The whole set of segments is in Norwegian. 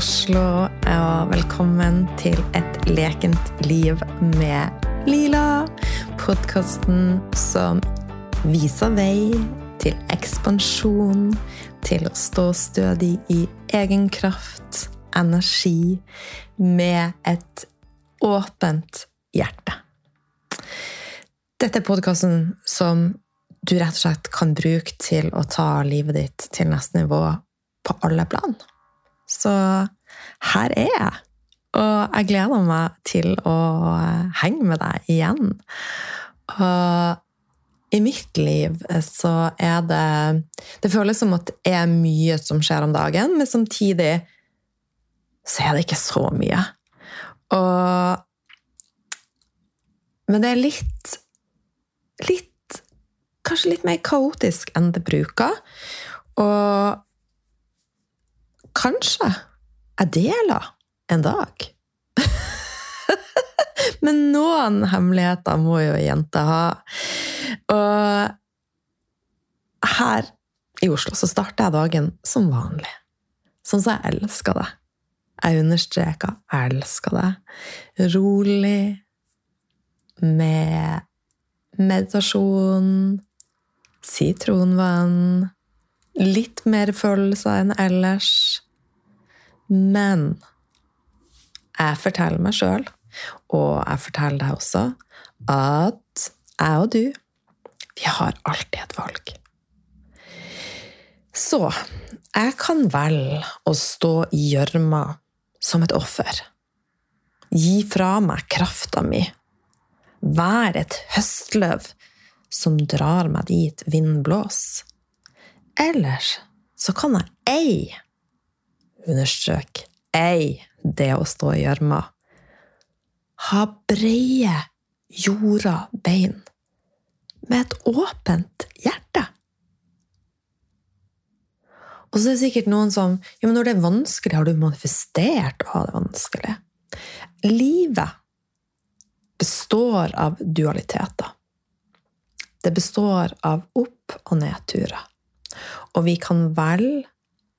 Oslo, og velkommen til Et lekent liv med Lila. Podkasten som viser vei til ekspansjon, til å stå stødig i egen kraft, energi, med et åpent hjerte. Dette er podkasten som du rett og slett kan bruke til å ta livet ditt til neste nivå på alle plan. Så her er jeg. Og jeg gleder meg til å henge med deg igjen. Og i mitt liv så er det Det føles som at det er mye som skjer om dagen, men samtidig så er det ikke så mye. Og Men det er litt Litt Kanskje litt mer kaotisk enn det bruker. Og kanskje jeg deler en dag. Men noen hemmeligheter må jo ei jente ha. Og her i Oslo så starter jeg dagen som vanlig. Sånn som jeg elsker det. Jeg understreker jeg elsker det. Rolig, med meditasjon, sitronvann Litt mer følelser enn ellers. Men jeg forteller meg sjøl, og jeg forteller deg også, at jeg og du, vi har alltid et valg. Så jeg kan velge å stå i gjørma som et offer. Gi fra meg krafta mi. Være et høstløv som drar meg dit vinden blåser. Ellers så kan jeg ei, understrek ei, det å stå i gjørma, ha breie, jorda bein med et åpent hjerte. Og så er det sikkert noen som ja, men når det er vanskelig, har du manifestert å ha det vanskelig? Livet består av dualiteter. Det består av opp- og nedturer. Og vi kan velge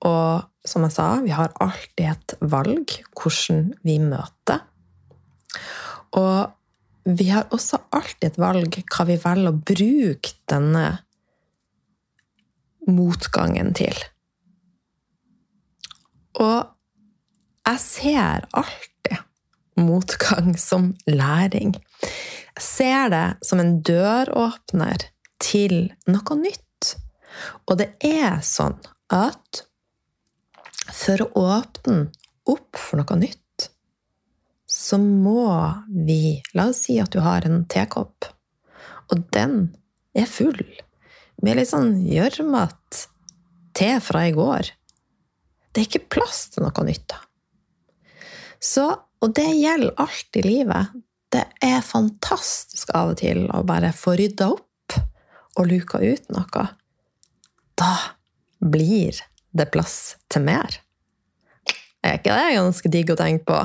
og som jeg sa, vi har alltid et valg hvordan vi møter. Og vi har også alltid et valg hva vi velger å bruke denne motgangen til. Og jeg ser alltid motgang som læring. Jeg ser det som en døråpner til noe nytt. Og det er sånn at for å åpne opp for noe nytt, så må vi La oss si at du har en tekopp, og den er full med litt sånn gjørmete te fra i går. Det er ikke plass til noe nytt da. Så, og det gjelder alt i livet. Det er fantastisk av og til å bare få rydda opp og luka ut noe. Da blir det plass til mer. Er ikke det ganske digg å tenke på?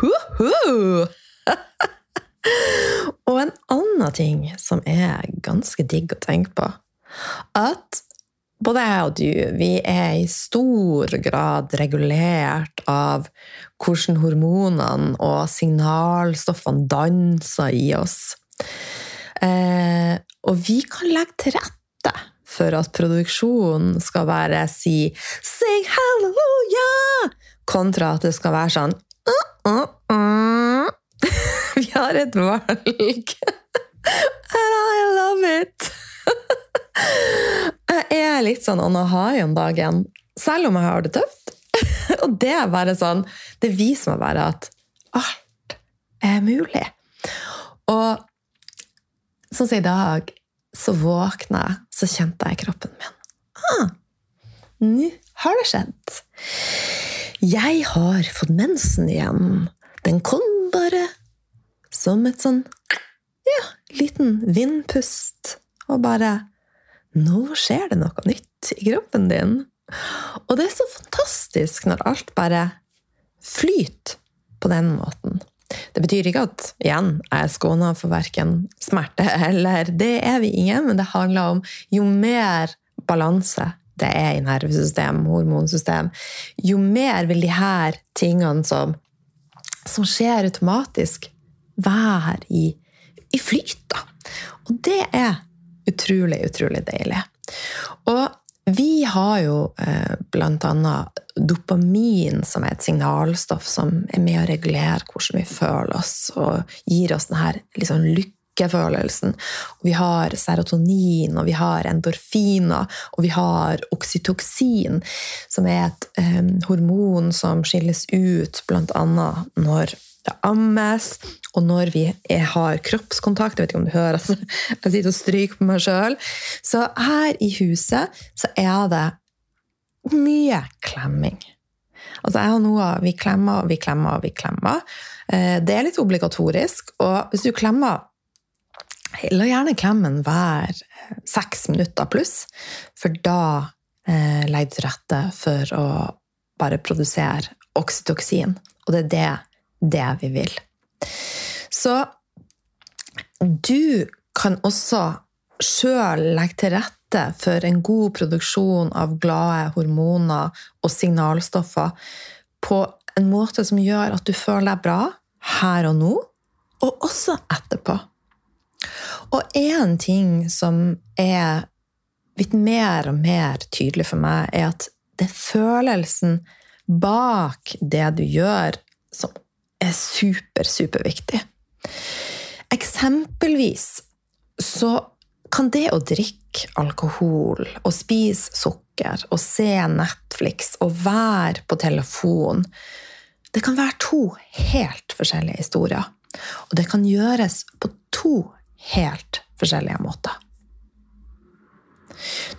Huhu! Og en annen ting som er ganske digg å tenke på, at både jeg og du, vi er i stor grad regulert av hvordan hormonene og signalstoffene danser i oss. Eh, og vi kan legge til rette for at produksjonen skal være si 'sing halleluja', kontra at det skal være sånn uh, uh, uh. Vi har et valg. And I love it! Jeg er litt sånn anahai om dagen, selv om jeg har det tøft. Og det er bare sånn Det viser meg bare at alt er mulig. Og sånn som i dag, så våkna jeg, så kjente jeg kroppen min. Ah, nå har det skjedd. Jeg har fått mensen igjen. Den kom bare som et sånn ja, liten vindpust. Og bare Nå skjer det noe nytt i kroppen din. Og det er så fantastisk når alt bare flyter på den måten. Det betyr ikke at igjen, jeg er skåna for verken smerte eller Det er vi ingen, men det handler om jo mer balanse, det er i nervesystem, hormonsystem, jo mer vil de her tingene som, som skjer automatisk, være i, i flyt. Da. Og det er utrolig, utrolig deilig. Og vi har jo eh, bl.a. dopamin, som er et signalstoff som er med å regulere hvordan vi føler oss, og gir oss denne liksom, lykkefølelsen. Og vi har serotonin, og vi har endorfiner, og vi har oksytoksin, som er et eh, hormon som skilles ut bl.a. når det ammes, og når vi er, har kroppskontakt Jeg vet ikke om du hører at jeg sitter og stryker på meg sjøl. Så her i huset så er det mye klemming. Altså jeg og Noah vi klemmer vi klemmer vi klemmer. Eh, det er litt obligatorisk. Og hvis du klemmer La gjerne klemmen være eh, seks minutter pluss, for da eh, legger du til rette for å bare produsere oksytoksin. Og det er det det vi vil. Så du kan også sjøl legge til rette for en god produksjon av glade hormoner og signalstoffer på en måte som gjør at du føler deg bra her og nå, og også etterpå. Og én ting som er blitt mer og mer tydelig for meg, er at det er følelsen bak det du gjør, som er super, superviktig. Eksempelvis så kan det å drikke alkohol og spise sukker og se Netflix og være på telefon Det kan være to helt forskjellige historier. Og det kan gjøres på to helt forskjellige måter.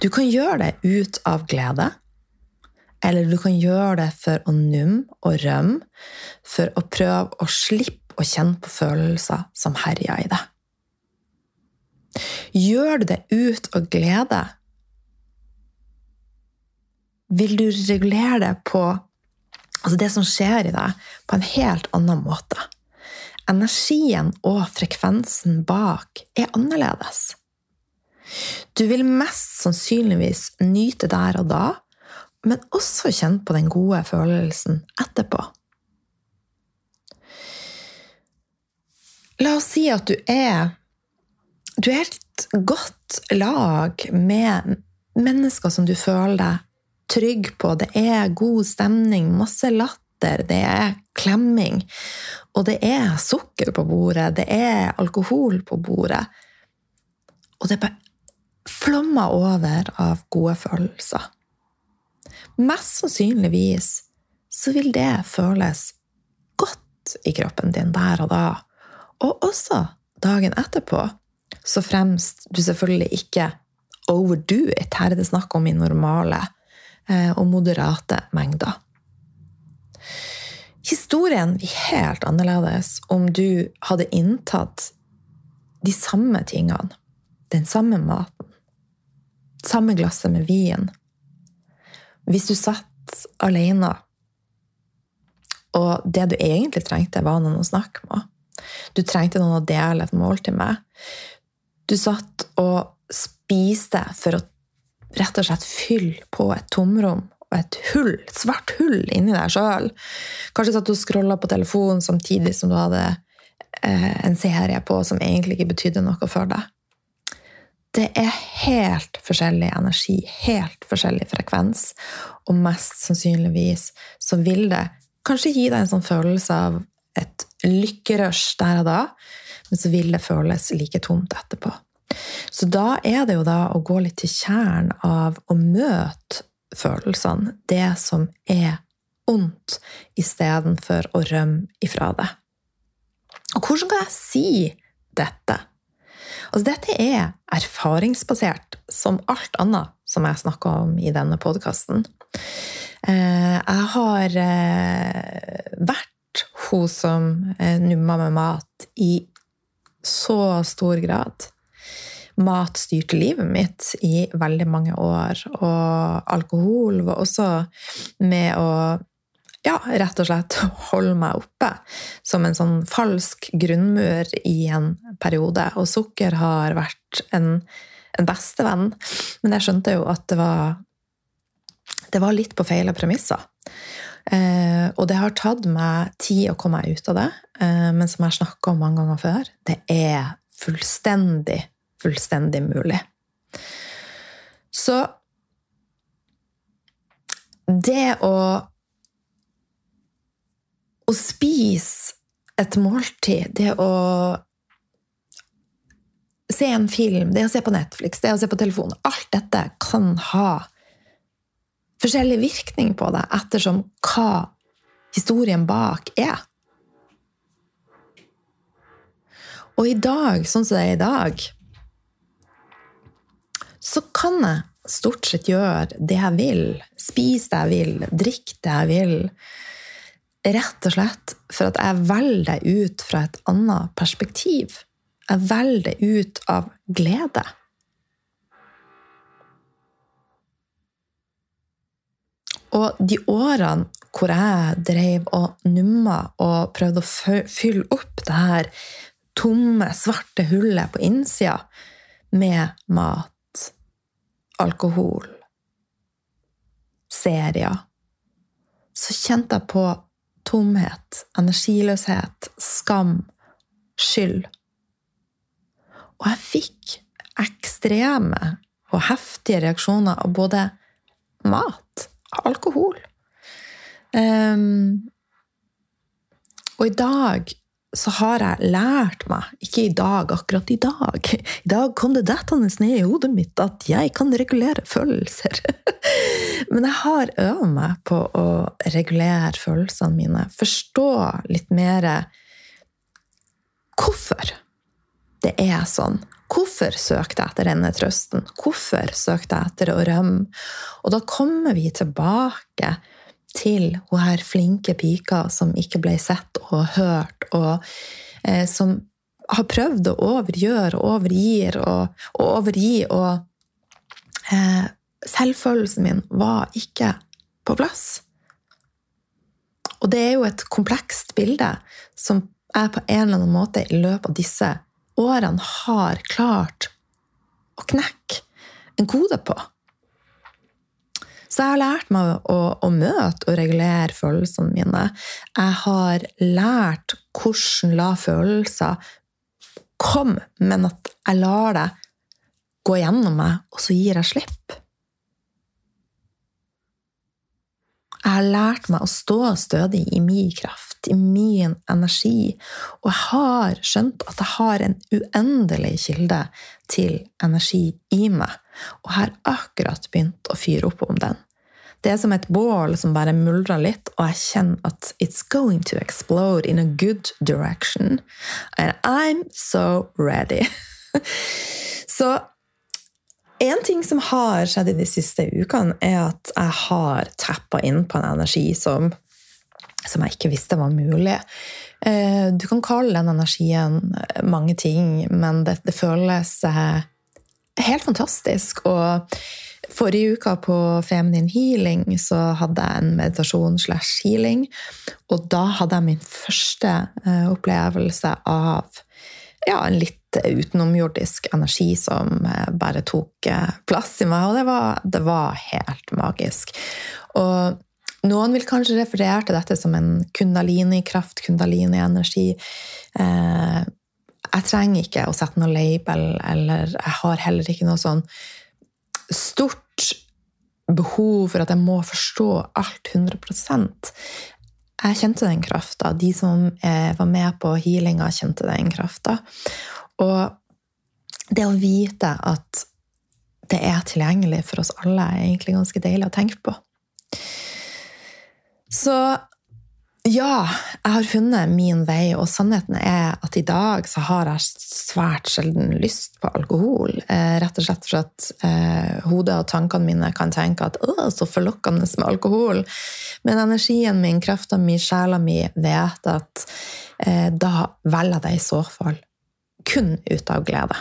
Du kan gjøre det ut av glede eller du kan gjøre det for å numme og rømme, for å prøve å slippe å kjenne på følelser som herjer i deg. Gjør du det ut av glede, vil du regulere det på altså det som skjer i deg, på en helt annen måte. Energien og frekvensen bak er annerledes. Du vil mest sannsynligvis nyte der og da, men også kjenne på den gode følelsen etterpå. La oss si at du er Du er et godt lag med mennesker som du føler deg trygg på. Det er god stemning, masse latter, det er klemming. Og det er sukker på bordet, det er alkohol på bordet. Og det bare flommer over av gode følelser. Mest sannsynligvis så vil det føles godt i kroppen din der og da, og også dagen etterpå, så fremst du selvfølgelig ikke overdo it. Her er det snakk om i normale eh, og moderate mengder. Historien blir helt annerledes om du hadde inntatt de samme tingene, den samme maten, samme glasset med vin, hvis du satt alene, og det du egentlig trengte, var noen å snakke med Du trengte noen å dele et måltid med. Du satt og spiste for å rett og slett fylle på et tomrom og et hull, et svart hull inni deg sjøl. Kanskje satt du og scrolla på telefonen samtidig som du hadde eh, en serie på som egentlig ikke betydde noe for deg. Det er helt forskjellig energi, helt forskjellig frekvens, og mest sannsynligvis så vil det kanskje gi deg en sånn følelse av et lykkerush der og da, men så vil det føles like tomt etterpå. Så da er det jo da å gå litt til kjernen av å møte følelsene, det som er ondt, istedenfor å rømme ifra det. Og hvordan kan jeg si dette? Altså, dette er erfaringsbasert, som alt annet som jeg snakka om i denne podkasten. Eh, jeg har eh, vært hun som eh, numma med mat i så stor grad. Mat styrte livet mitt i veldig mange år, og alkohol var også med å ja, rett og slett holde meg oppe som en sånn falsk grunnmur i en periode. Og sukker har vært en, en bestevenn, men jeg skjønte jo at det var det var litt på feile premisser. Eh, og det har tatt meg tid å komme meg ut av det. Eh, men som jeg snakka om mange ganger før, det er fullstendig, fullstendig mulig. Så det å Å spise et måltid, det å se en film, det å se på Netflix, det å se på telefonen Alt dette kan ha forskjellig virkning på deg ettersom hva historien bak er. Og i dag, sånn som det er i dag, så kan jeg stort sett gjøre det jeg vil, spise det jeg vil, drikke det jeg vil, rett og slett for at jeg velger det ut fra et annet perspektiv. Jeg velger det ut av glede. Og de årene hvor jeg drev og numma og prøvde å fylle opp det her tomme, svarte hullet på innsida med mat, alkohol, serier, så kjente jeg på tomhet, energiløshet, skam, skyld. Og jeg fikk ekstreme og heftige reaksjoner av både mat og alkohol. Um, og i dag så har jeg lært meg, ikke i dag, akkurat i dag I dag kom det dettende ned i hodet mitt at jeg kan regulere følelser. Men jeg har øvd meg på å regulere følelsene mine. Forstå litt mer hvorfor det er sånn. Hvorfor søkte jeg etter denne trøsten? Hvorfor søkte jeg etter å rømme? Og da kommer vi tilbake til hun her flinke pika som ikke ble sett og hørt, og eh, som har prøvd å overgjøre og overgir og, og overgi, og eh, selvfølelsen min var ikke på plass. Og det er jo et komplekst bilde som jeg på en eller annen måte i løpet av disse årene har klart å knekke en kode på. Så jeg har lært meg å, å, møte og regulere følelsene mine. Jeg har lært hvordan la følelser komme, men at jeg lar det gå gjennom meg, og så gir jeg slipp. Jeg har lært meg å stå stødig i min kraft i min energi. Og jeg har skjønt at jeg har en uendelig kilde til energi i meg. Og jeg har akkurat begynt å fyre opp om den. Det er som et bål som bare muldrer litt, og jeg kjenner at it's going to explode in a good direction. And I'm so ready. så en ting som har skjedd i de siste ukene, er at jeg har tappa inn på en energi som som jeg ikke visste var mulig. Eh, du kan kalle den energien mange ting, men det, det føles eh, helt fantastisk. Og forrige uke på Feminine Healing så hadde jeg en meditasjon slash healing. Og da hadde jeg min første eh, opplevelse av ja, en litt utenomjordisk energi som bare tok plass i meg, og det var, det var helt magisk. Og noen vil kanskje referere til dette som en kundalini-kraft, kundalini-energi. Eh, jeg trenger ikke å sette noe label, eller jeg har heller ikke noe sånn stort behov for at jeg må forstå alt 100% Jeg kjente den krafta. De som eh, var med på healinga, kjente den krafta. Og det å vite at det er tilgjengelig for oss alle, er egentlig ganske deilig å tenke på. Så ja, jeg har funnet min vei, og sannheten er at i dag så har jeg svært sjelden lyst på alkohol. Eh, rett og slett for at eh, hodet og tankene mine kan tenke at 'å, så forlokkende med alkohol'. Men energien min, krafta mi, sjela mi vet at eh, da velger jeg det i så fall kun ut av glede.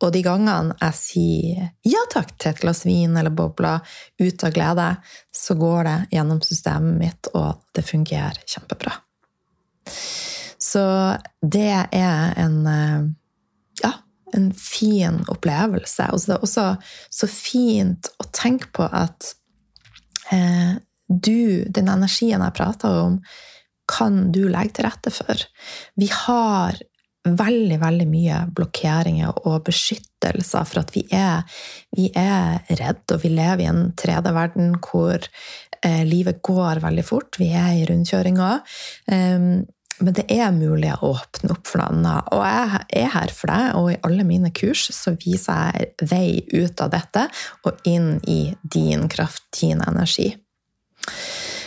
Og de gangene jeg sier ja takk til et glass vin eller bobler ut av glede, så går det gjennom systemet mitt, og det fungerer kjempebra. Så det er en eh, ja, en fin opplevelse. Og det er også så fint å tenke på at eh, du, den energien jeg prater om, kan du legge til rette for. Vi har veldig, veldig mye blokkeringer og beskyttelser for at vi er, vi er redd, og vi lever i en 3D-verden hvor eh, livet går veldig fort. Vi er i rundkjøringa. Um, men det er mulig å åpne opp for noe annet. Og jeg er her for deg, og i alle mine kurs så viser jeg vei ut av dette og inn i din kraft, din energi.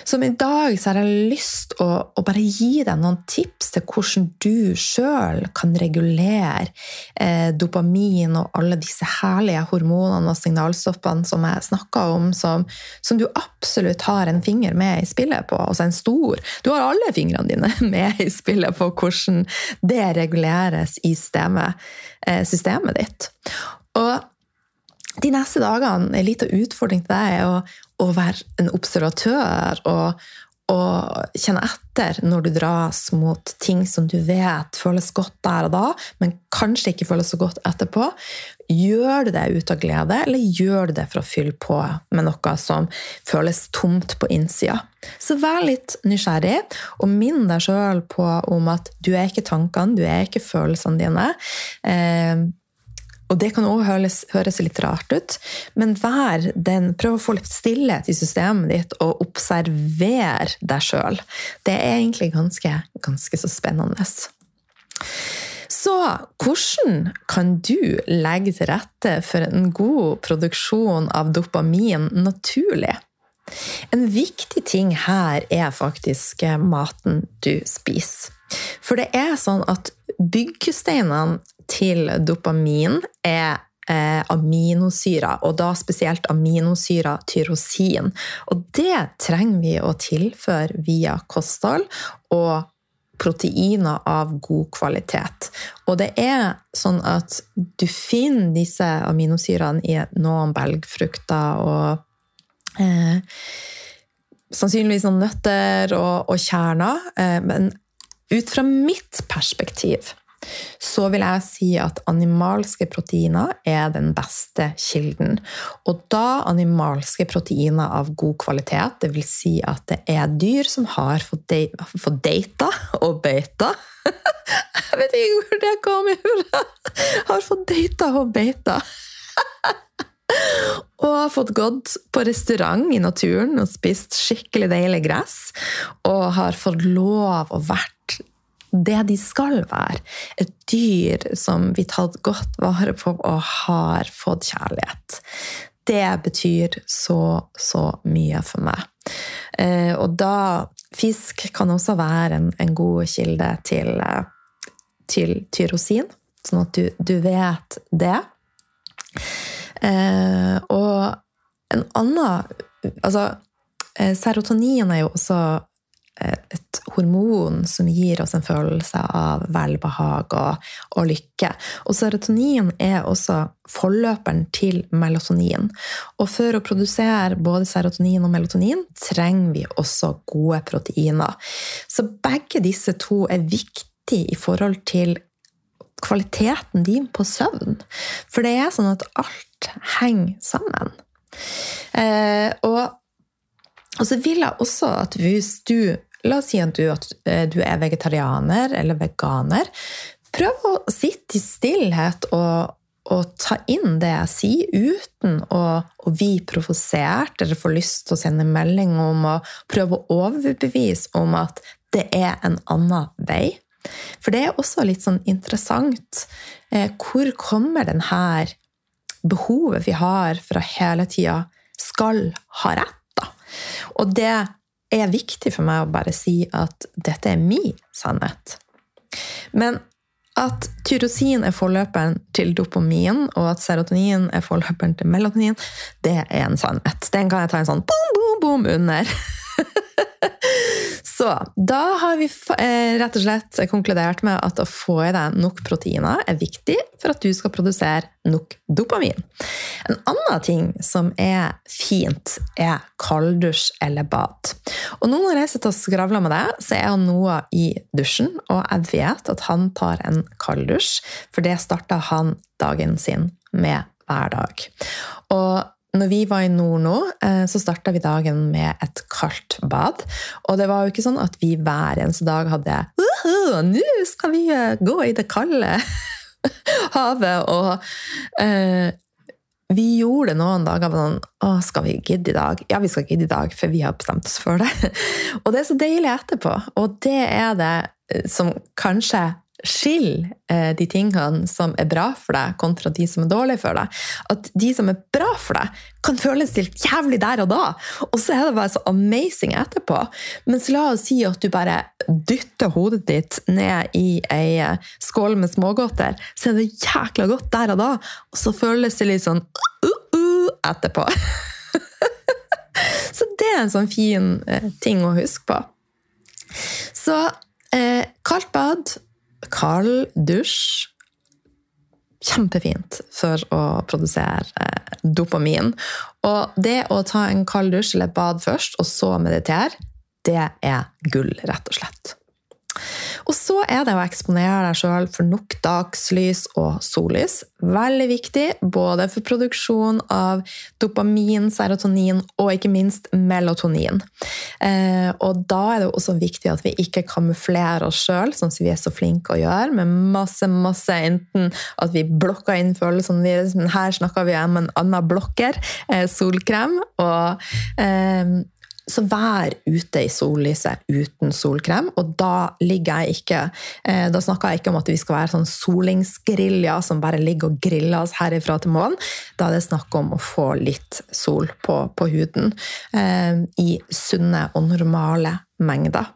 Som i dag så har jeg lyst å, å bare gi deg noen tips til hvordan du sjøl kan regulere eh, dopamin og alle disse herlige hormonene og signalstoffene som jeg snakka om, som, som, du absolutt har en finger med i spillet på. Altså en stor Du har alle fingrene dine med i spillet på hvordan det reguleres i systemet, eh, systemet ditt. Og de neste dagene, en liten utfordring til deg er å, å være en observatør og, og, kjenne etter når du dras mot ting som du vet føles godt der og da, men kanskje ikke føles så godt etterpå. Gjør du det ut av glede, eller gjør du det for å fylle på med noe som føles tomt på innsida? Så vær litt nysgjerrig, og minn deg sjøl på om at du er ikke tankene, du er ikke følelsene dine. Eh, og det kan òg høres, høres, litt rart ut, men den, prøv å få litt stillhet i systemet ditt og observer deg sjøl. Det er egentlig ganske, ganske så spennende. Så hvordan kan du legge til rette for en god produksjon av dopamin naturlig? En viktig ting her er faktisk maten du spiser. For det er sånn at byggesteinene til dopamin er eh, aminosyrer, og da spesielt aminosyra tyrosin. Og det trenger vi å tilføre via kosthold og proteiner av god kvalitet. Og det er sånn at du finner disse aminosyrene i noen belgfrukter og eh, Sannsynligvis noen nøtter og, og kjerner. Eh, men ut fra mitt perspektiv så vil jeg si at animalske proteiner er den beste kilden. Og da animalske proteiner av god kvalitet, dvs. Si at det er dyr som har fått, data og beita Jeg vet ikke hvor det kom fra! Har fått data og beita. Og har fått gått på restaurant i naturen og spist skikkelig deilig gress. Og har fått lov å vært det de skal være. Et dyr som vi tatt godt vare på og har fått kjærlighet. Det betyr så, så mye for meg. Eh, og da Fisk kan også være en, en god kilde til, eh, til tyrosin, sånn at du, du vet det. Eh, og en annen Altså, serotonin er jo også et hormon som gir oss en følelse av velbehag og, og, lykke. Og serotonin er også forløperen til melatonin. Og for å produsere både serotonin og melatonin trenger vi også gode proteiner. Så begge disse to er viktige i forhold til kvaliteten din på søvn. For det er sånn at alt henger sammen. Eh, og, og så vil jeg også at hvis du La oss si at du, at eh, du, er vegetarianer eller veganer. Prøv å sitte i stillhet og, og ta inn det jeg sier, uten å, å bli provosert eller få lyst til å sende melding om å prøve å overbevise om at det er en annen vei. For det er også litt sånn interessant. Eh, hvor kommer den her behovet vi har for å hele tida skal ha rett? da? Og det er viktig for meg å bare si at dette er min sannhet. Men at tyrosin er forløperen til dopamin, og at serotonin er forløperen til melatonin, det er en sannhet. Den kan jeg ta en sånn boom, boom, boom under. Så da har vi eh, rett og slett konkludert med at å få i deg nok proteiner er viktig for at du skal produsere nok dopamin. En annen ting som er fint, er kalddusj eller bad. Og nå når jeg sitter og skravler med deg, så er Noah i dusjen, og jeg vet at han tar en kalddusj, for det starter han dagen sin med hver dag. Og når vi var i nord nå, eh, så starta vi dagen med et kaldt bad. Og det var jo ikke sånn at vi hver eneste dag hadde Nå skal vi eh, gå i det kalde havet! Og eh, vi gjorde det noen dager sånn Å, skal vi gidde i dag? Ja, vi skal gidde i dag, for vi har bestemt oss for det. Og det er så deilig etterpå. Og det er det eh, som kanskje Skill eh, de tingene som er bra for deg, kontra de som er dårlige for deg. At de som er bra for deg, kan føles helt jævlig der og da, og så er det bare så amazing etterpå. Mens la oss si at du bare dytter hodet ditt ned i ei eh, skål med smågodter, så er det jækla godt der og da, og så føles det litt sånn uh, uh, etterpå. så det er en sånn fin eh, ting å huske på. Så eh, kaldt bad kald dusj Kjempefint for å produsere eh, dopamin. Og det å ta en kald dusj eller bad først, og så meditere, det er gull, rett og slett. Og så er det å eksponere deg sjøl for nok dagslys og sollys. Veldig viktig både for produksjon av dopamin, serotonin og ikke minst melatonin. Eh, og da er det også viktig at vi ikke kamuflerer oss sjøl, sånn som vi er så flinke å gjøre, med masse, masse enten at vi blokker inn følelsene våre, men her snakker vi om en annen blokker, eh, solkrem. og eh, så vær ute i sollyset uten solkrem. Og da ligger jeg ikke eh, Da snakker jeg ikke om at vi skal være sånn solingsgerilja som bare ligger og griller oss herifra til månen. Da er det snakk om å få litt sol på, på huden eh, i sunne og normale mengder.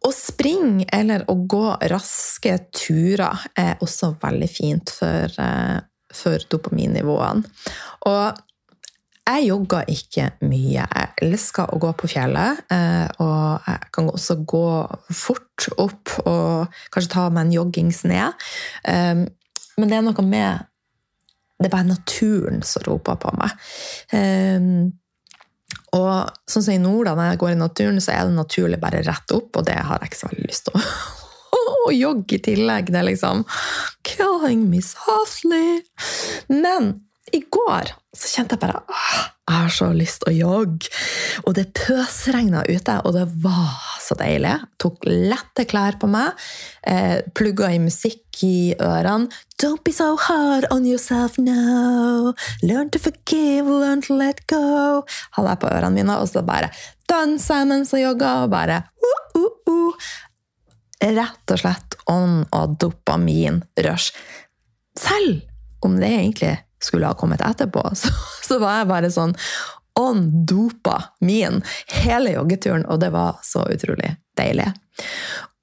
Å springe eller å gå raske turer er også veldig fint for, eh, for dopaminnivåene. Og jeg jogger ikke mye. Jeg elsker å gå på fjellet. Eh, og jeg kan også gå fort opp og kanskje ta meg en joggings ned. Eh, men det er noe med Det er bare naturen som roper på meg. Eh, og sånn som i nord, når jeg går i naturen, så er det naturlig bare rett opp, og det har jeg ikke så veldig lyst til å jogge i tillegg. Det er liksom Killing me softly. Men i går så kjente jeg bare jeg har så lyst til å jogge. Og det pøsregna ute, og det var så deilig. Tok lette klær på meg, eh, plugga i musikk i ørene. Don't be so hard on yourself now. Learn to forgive, learn to let go. Hadde jeg på ørene mine, og så bare dansa jeg mens jeg jogga, og bare uh, uh, uh. Rett og slett ånd og dopamin-rush. Selv om det egentlig skulle ha kommet etterpå, så, så var jeg bare sånn on dopa min hele joggeturen, og det var så utrolig deilig.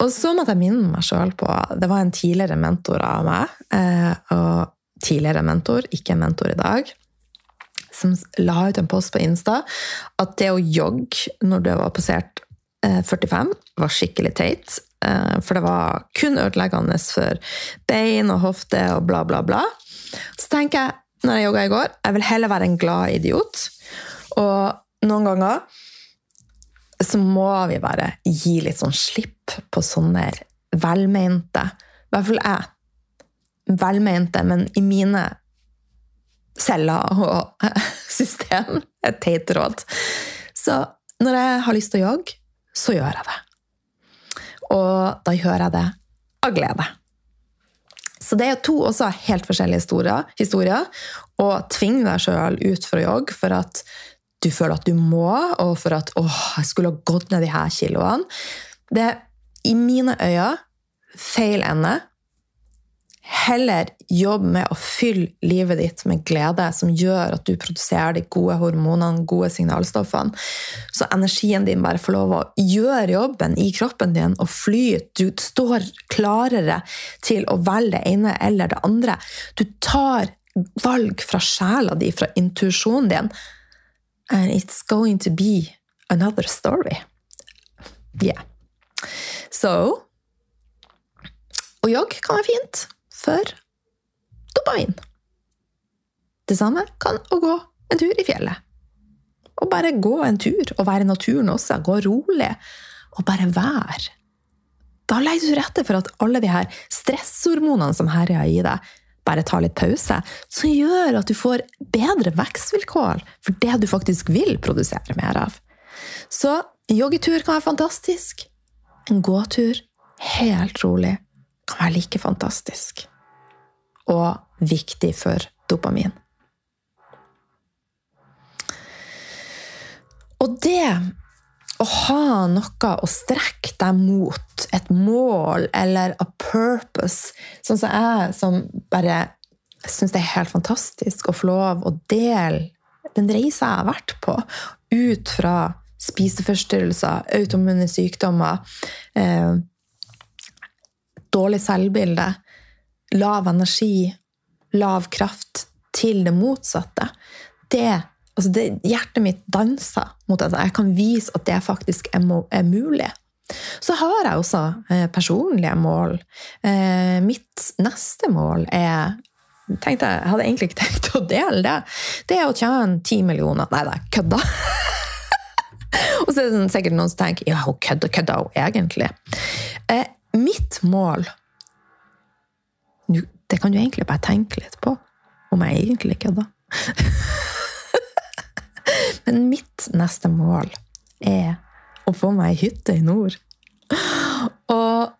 Og så måtte jeg minne meg sjøl på Det var en tidligere mentor av meg, eh, og tidligere mentor, ikke en mentor i dag, som la ut en post på Insta at det å jogge når du var passert 45, eh, var skikkelig teit. Eh, for det var kun ødeleggende for bein og hofte og bla, bla, bla. Så tenker jeg når jeg jogga i går. Jeg vil heller være en glad idiot. Og noen ganger så må vi bare gi litt sånn slipp på sånne velmente I hvert fall jeg. Velmente, men i mine celler og system et teit råd. Så når jeg har lyst til å jogge, så gjør jeg det. Og da gjør jeg det av glede. Så det er to også helt forskjellige historier. Å tvinge deg sjøl ut for å jogge for at du føler at du må, og for at 'åh, jeg skulle ha gått ned de her kiloene'. Det er i mine øyne feil ende Heller jobb med å fylle livet ditt med glede, som gjør at du produserer de gode hormonene, gode signalstoffene. Så energien din bare får lov å gjøre jobben i kroppen din og flyte. Du står klarere til å velge det ene eller det andre. Du tar valg fra sjela di, fra intuisjonen din. And it's going to be another story. Yeah. So Å jogge kan være fint for dopamin. Det samme kan å gå en tur i fjellet. Og bare gå en tur, og være i naturen også. Gå rolig, og bare være. Da legger du til rette for at alle de her stresshormonene som herjer i deg, bare tar litt pause, som gjør at du får bedre vekstvilkår for det du faktisk vil produsere mer av. Så en joggetur kan være fantastisk. En gåtur, helt rolig, kan være like fantastisk. Og viktig for dopamin. Og det å ha noe å strekke deg mot, et mål eller a purpose, sånn som jeg som bare syns det er helt fantastisk å få lov å dele den reisa jeg har vært på, ut fra spiseforstyrrelser, automune sykdommer, eh, dårlig selvbilde, lav energi, lav kraft, til det motsatte. Det altså det, Hjertet mitt danser mot at jeg kan vise at det faktisk er, er mulig. Så har jeg også eh, personlige mål. Eh, mitt neste mål er tenkte Jeg hadde egentlig ikke tenkt å dele det. Det er å tjene ti millioner. Nei da, kødda! Og så er det sånn, sikkert noen som tenker ja, hun kødder, kødder hun egentlig? Eh, mitt mål Det kan du egentlig bare tenke litt på, om jeg egentlig kødder. Men mitt neste mål er å få meg ei hytte i nord. Og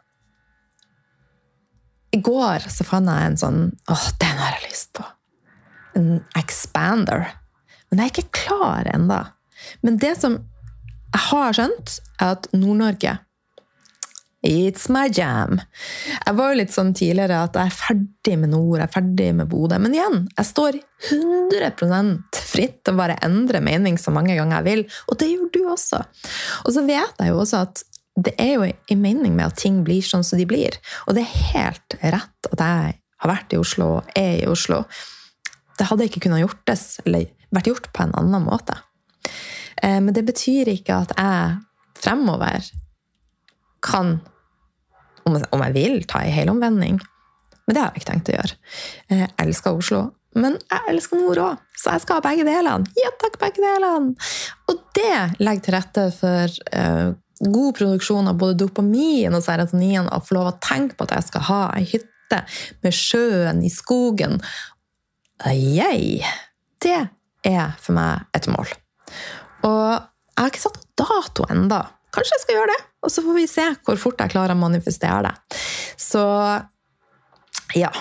i går så fant jeg en sånn Åh, den har jeg lyst på! En expander. Men jeg er ikke klar ennå. Men det som jeg har skjønt, er at Nord-Norge It's my jam. Jeg var jo litt sånn tidligere at jeg er ferdig med nord, jeg er ferdig med Bodø. Men igjen, jeg står 100 fritt til å bare endre mening så mange ganger jeg vil. Og det gjør du også. Og så vet jeg jo også at det er jo en mening med at ting blir sånn som de blir. Og det er helt rett at jeg har vært i Oslo og er i Oslo. Det hadde ikke kunnet gjortes, eller vært gjort på en annen måte. Eh, men det betyr ikke at jeg fremover kan, om jeg vil, ta ei helomvending. Men det har jeg ikke tenkt å gjøre. Jeg elsker Oslo, men jeg elsker nord òg, så jeg skal ha begge delene. Ja takk, begge delene! Og det legger til rette for uh, god produksjon av både dopamin og serotonin, å få lov å tenke på at jeg skal ha ei hytte med sjøen i skogen. Jeg, det er for meg et mål. Og jeg har ikke satt dato ennå. Kanskje jeg skal gjøre det, og så får vi se hvor fort jeg klarer å manifestere det. Så ja.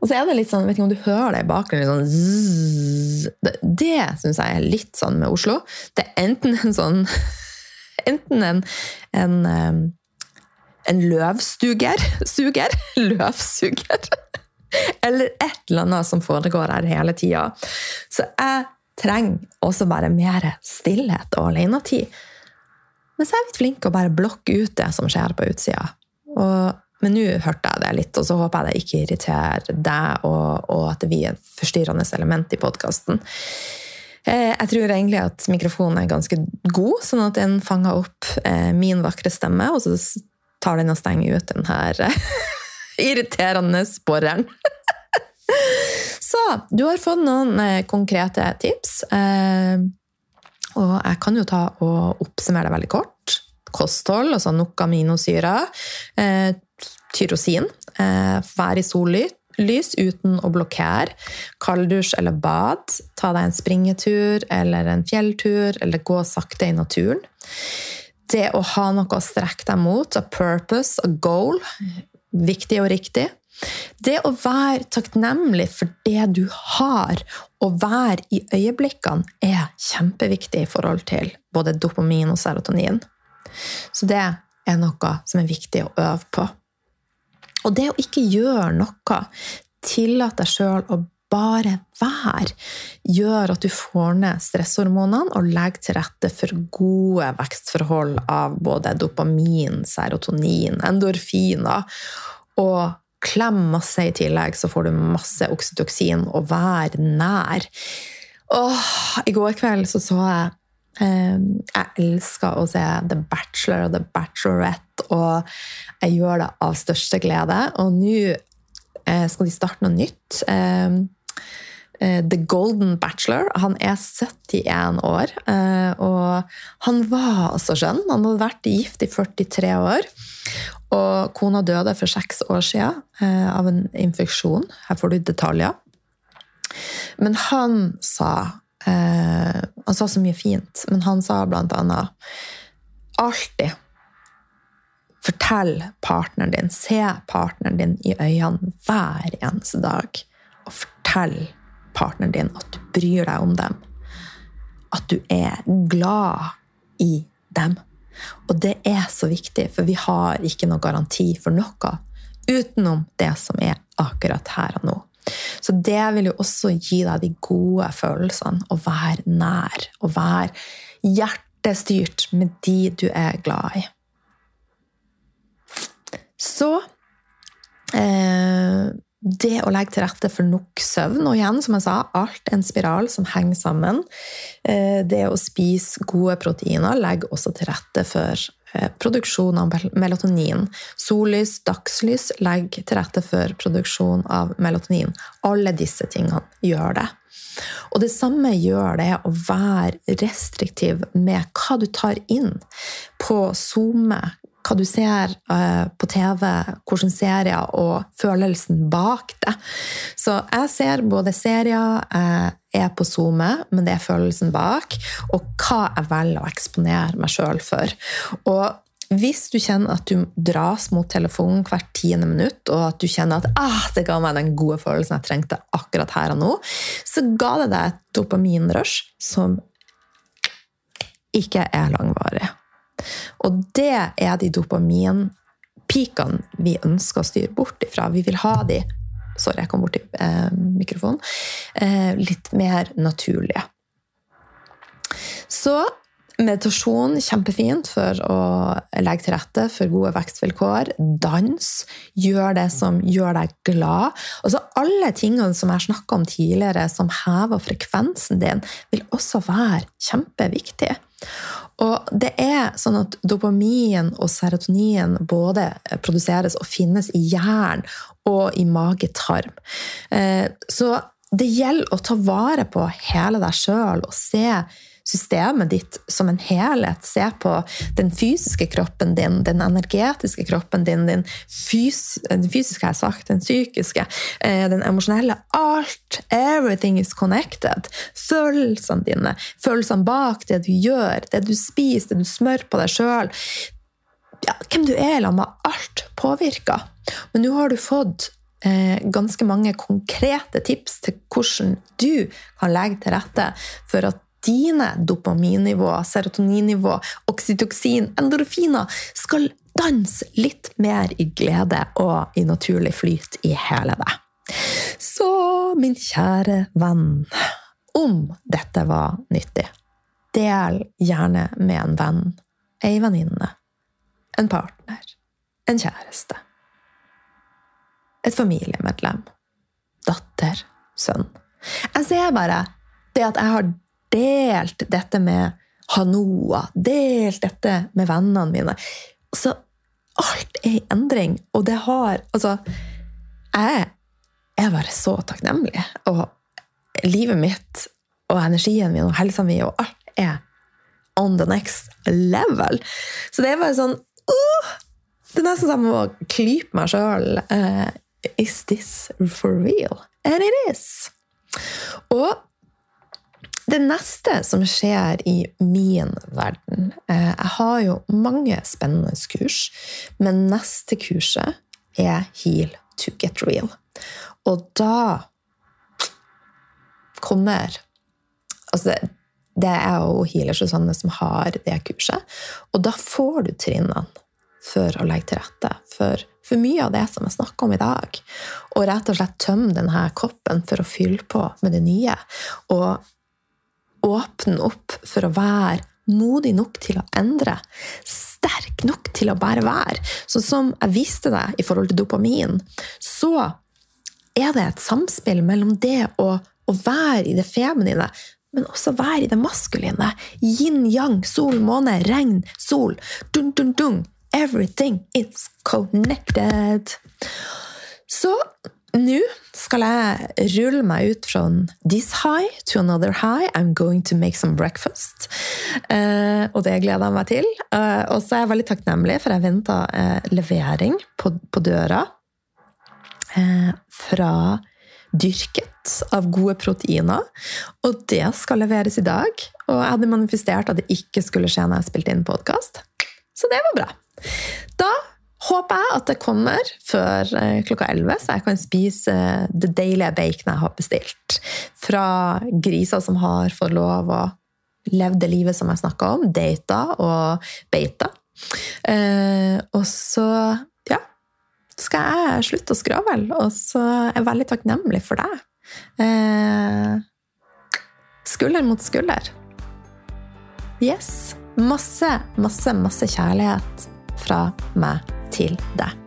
Og så er det litt sånn, vet ikke om du hører det i bakgrunnen, sånn zzz, Det, det syns jeg er litt sånn med Oslo. Det er enten en sånn Enten en, en, en løvstuger Suger? Løvsuger. Eller et eller annet som foregår her hele tida. Så jeg trenger også bare mer stillhet og alenetid. Men så er jeg litt flink å bare blokke ut det som skjer på utsida. Men nå hørte jeg det litt, og så håper jeg det ikke irriterer deg, og, og at det blir et forstyrrende element i podkasten. Eh, jeg tror egentlig at mikrofonen er ganske god, sånn at den fanger opp eh, min vakre stemme, og så tar den og stenger ut den her irriterende sporeren. så du har fått noen eh, konkrete tips. Og jeg kan jo ta og oppsummere det veldig kort. Kosthold, altså nok aminosyrer. Eh, tyrosin. Eh, vær i sollys uten å blokkere. Kalddusj eller bad. Ta deg en springetur eller en fjelltur, eller gå sakte i naturen. Det å ha noe å strekke deg mot, a purpose, a goal, viktig og riktig. Det å være takknemlig for det du har, og være i øyeblikkene, er kjempeviktig i forhold til både dopamin og serotonin. Så det er noe som er viktig å øve på. Og det å ikke gjøre noe, tillate deg sjøl å bare være, gjør at du får ned stresshormonene og legger til rette for gode vekstforhold av både dopamin, serotonin, endorfiner og Klem masse i tillegg, så får du masse oksytoksin. Og vær nær. Åh, I går kveld så så jeg eh, Jeg elsker å se The Bachelor og The Bachelorette, og jeg gjør det av største glede. Og nå eh, skal de starte noe nytt. Eh, The Golden Bachelor. Han er 71 år, og han var altså skjønn. Han hadde vært gift i 43 år. Og kona døde for seks år siden eh, av en infeksjon. Her får du detaljer. Men han sa eh, Han sa så mye fint, men han sa blant annet alltid Fortell partneren din, se partneren din i øynene hver eneste dag. Og fortell partneren din at du bryr deg om dem. At du er glad i dem. Og det er så viktig, for vi har ikke noe garanti for noe utenom det som er akkurat her og nå. Så det vil jo også gi deg de gode følelsene, å være nær, å være hjertestyrt med de du er glad i. Så eh, det å legge til rette for nok søvn, og igjen, som jeg sa, alt er en spiral som henger sammen. Eh, det å spise gode proteiner legger også til rette for eh, produksjon av melatonin. Sollys, dagslys legger til rette for produksjon av melatonin. Alle disse tingene gjør det. Og det samme gjør det å være restriktiv med hva du tar inn på SoMe, hva du ser uh, på TV, hvilke serier, og følelsen bak det. Så jeg ser både serier, jeg eh, er på SoMe, men det er følelsen bak, og hva jeg velger å eksponere meg sjøl for. Og hvis du kjenner at du dras mot telefonen hvert tiende minutt, og at du kjenner at ah, det ga meg den gode følelsen jeg trengte akkurat her og nå, så ga det deg et dopaminrush som ikke er langvarig. Og det er de dopaminpikene vi ønsker å styre bort ifra. Vi vil ha de Sorry, jeg kom borti eh, mikrofonen. Eh, litt mer naturlige. Så meditasjon kjempefint for å legge til rette for gode vekstvilkår. Dans. Gjør det som gjør deg glad. Altså Alle tingene som jeg snakka om tidligere, som hever frekvensen din, vil også være kjempeviktige. Og det er sånn at dopamin og serotonin både produseres og finnes i hjernen og i mage-tarm. Eh, så det gjelder å ta vare på hele deg sjøl og se systemet ditt som en helhet. Se på den fysiske kroppen din, den energetiske kroppen din, den, fys den fysiske, jeg sagt, den psykiske, eh, den emosjonelle. Alt. Everything is connected. Følelsene dine, følelsene bak det du gjør, det du spiser, det du smører på deg sjøl. Ja, hvem du er sammen med, alt påvirker. Men nå har du fått eh, ganske mange konkrete tips til hvordan du kan legge til rette for at dine dopaminnivå, serotoninnivå, oksytoksin, endorfiner skal danse litt mer i glede og i naturlig flyt i hele deg. Så, min kjære venn, om dette var nyttig, del gjerne med en venn, ei venninne, en partner, en kjæreste, et familiemedlem, datter, sønn. Jeg ser bare det at jeg har delt dette med Hanoa, delt dette med vennene mine. Så alt er i endring, og det har Altså, jeg er bare så takknemlig. Og livet mitt og energien min og helsa mi og alt er on the next level. Så det er bare sånn uh, Det er nesten som å klype meg sjøl. Uh, is this for real? And it is. Og det neste som skjer i min verden eh, Jeg har jo mange spennende kurs, men neste kurset er Heal to get real. Og da kommer Altså, det, er jo Healer Susanne som har det kurset. Og da får du trinnene for å legge til rette for, for mye av det som jeg snakker om i dag. Og rett og slett tømme denne koppen for å fylle på med det nye. Og åpne opp for å være modig nok til å endre. Sterk nok til å bare være. Så som jeg viste deg i forhold til dopamin, så er det et samspill mellom det å, å være i det feminine, men også være i det maskuline. Yin-yang, sol, måne, regn, sol. Dun, dun, dun. Everything is connected. Så nå skal jeg rulle meg ut fra this high to another high. I'm going to make some breakfast. Uh, og det gleder jeg meg til. Uh, og så er jeg veldig takknemlig, for jeg venta uh, levering på, på døra fra dyrket av gode proteiner. Og det skal leveres i dag. Og jeg hadde manifestert at det ikke skulle skje når jeg spilte inn podkast. Så det var bra. Da håper jeg at det kommer før eh, klokka 11, så jeg kan spise eh, det deilige baconet jeg har bestilt. Fra griser som har fått lov å leve det livet som jeg snakka om. Data og beita. Eh, og så ja, skal jeg slutte å skravle, og så er jeg veldig takknemlig for deg. skulder mot skulder. Yes. Masse, masse, masse kjærlighet fra meg til deg.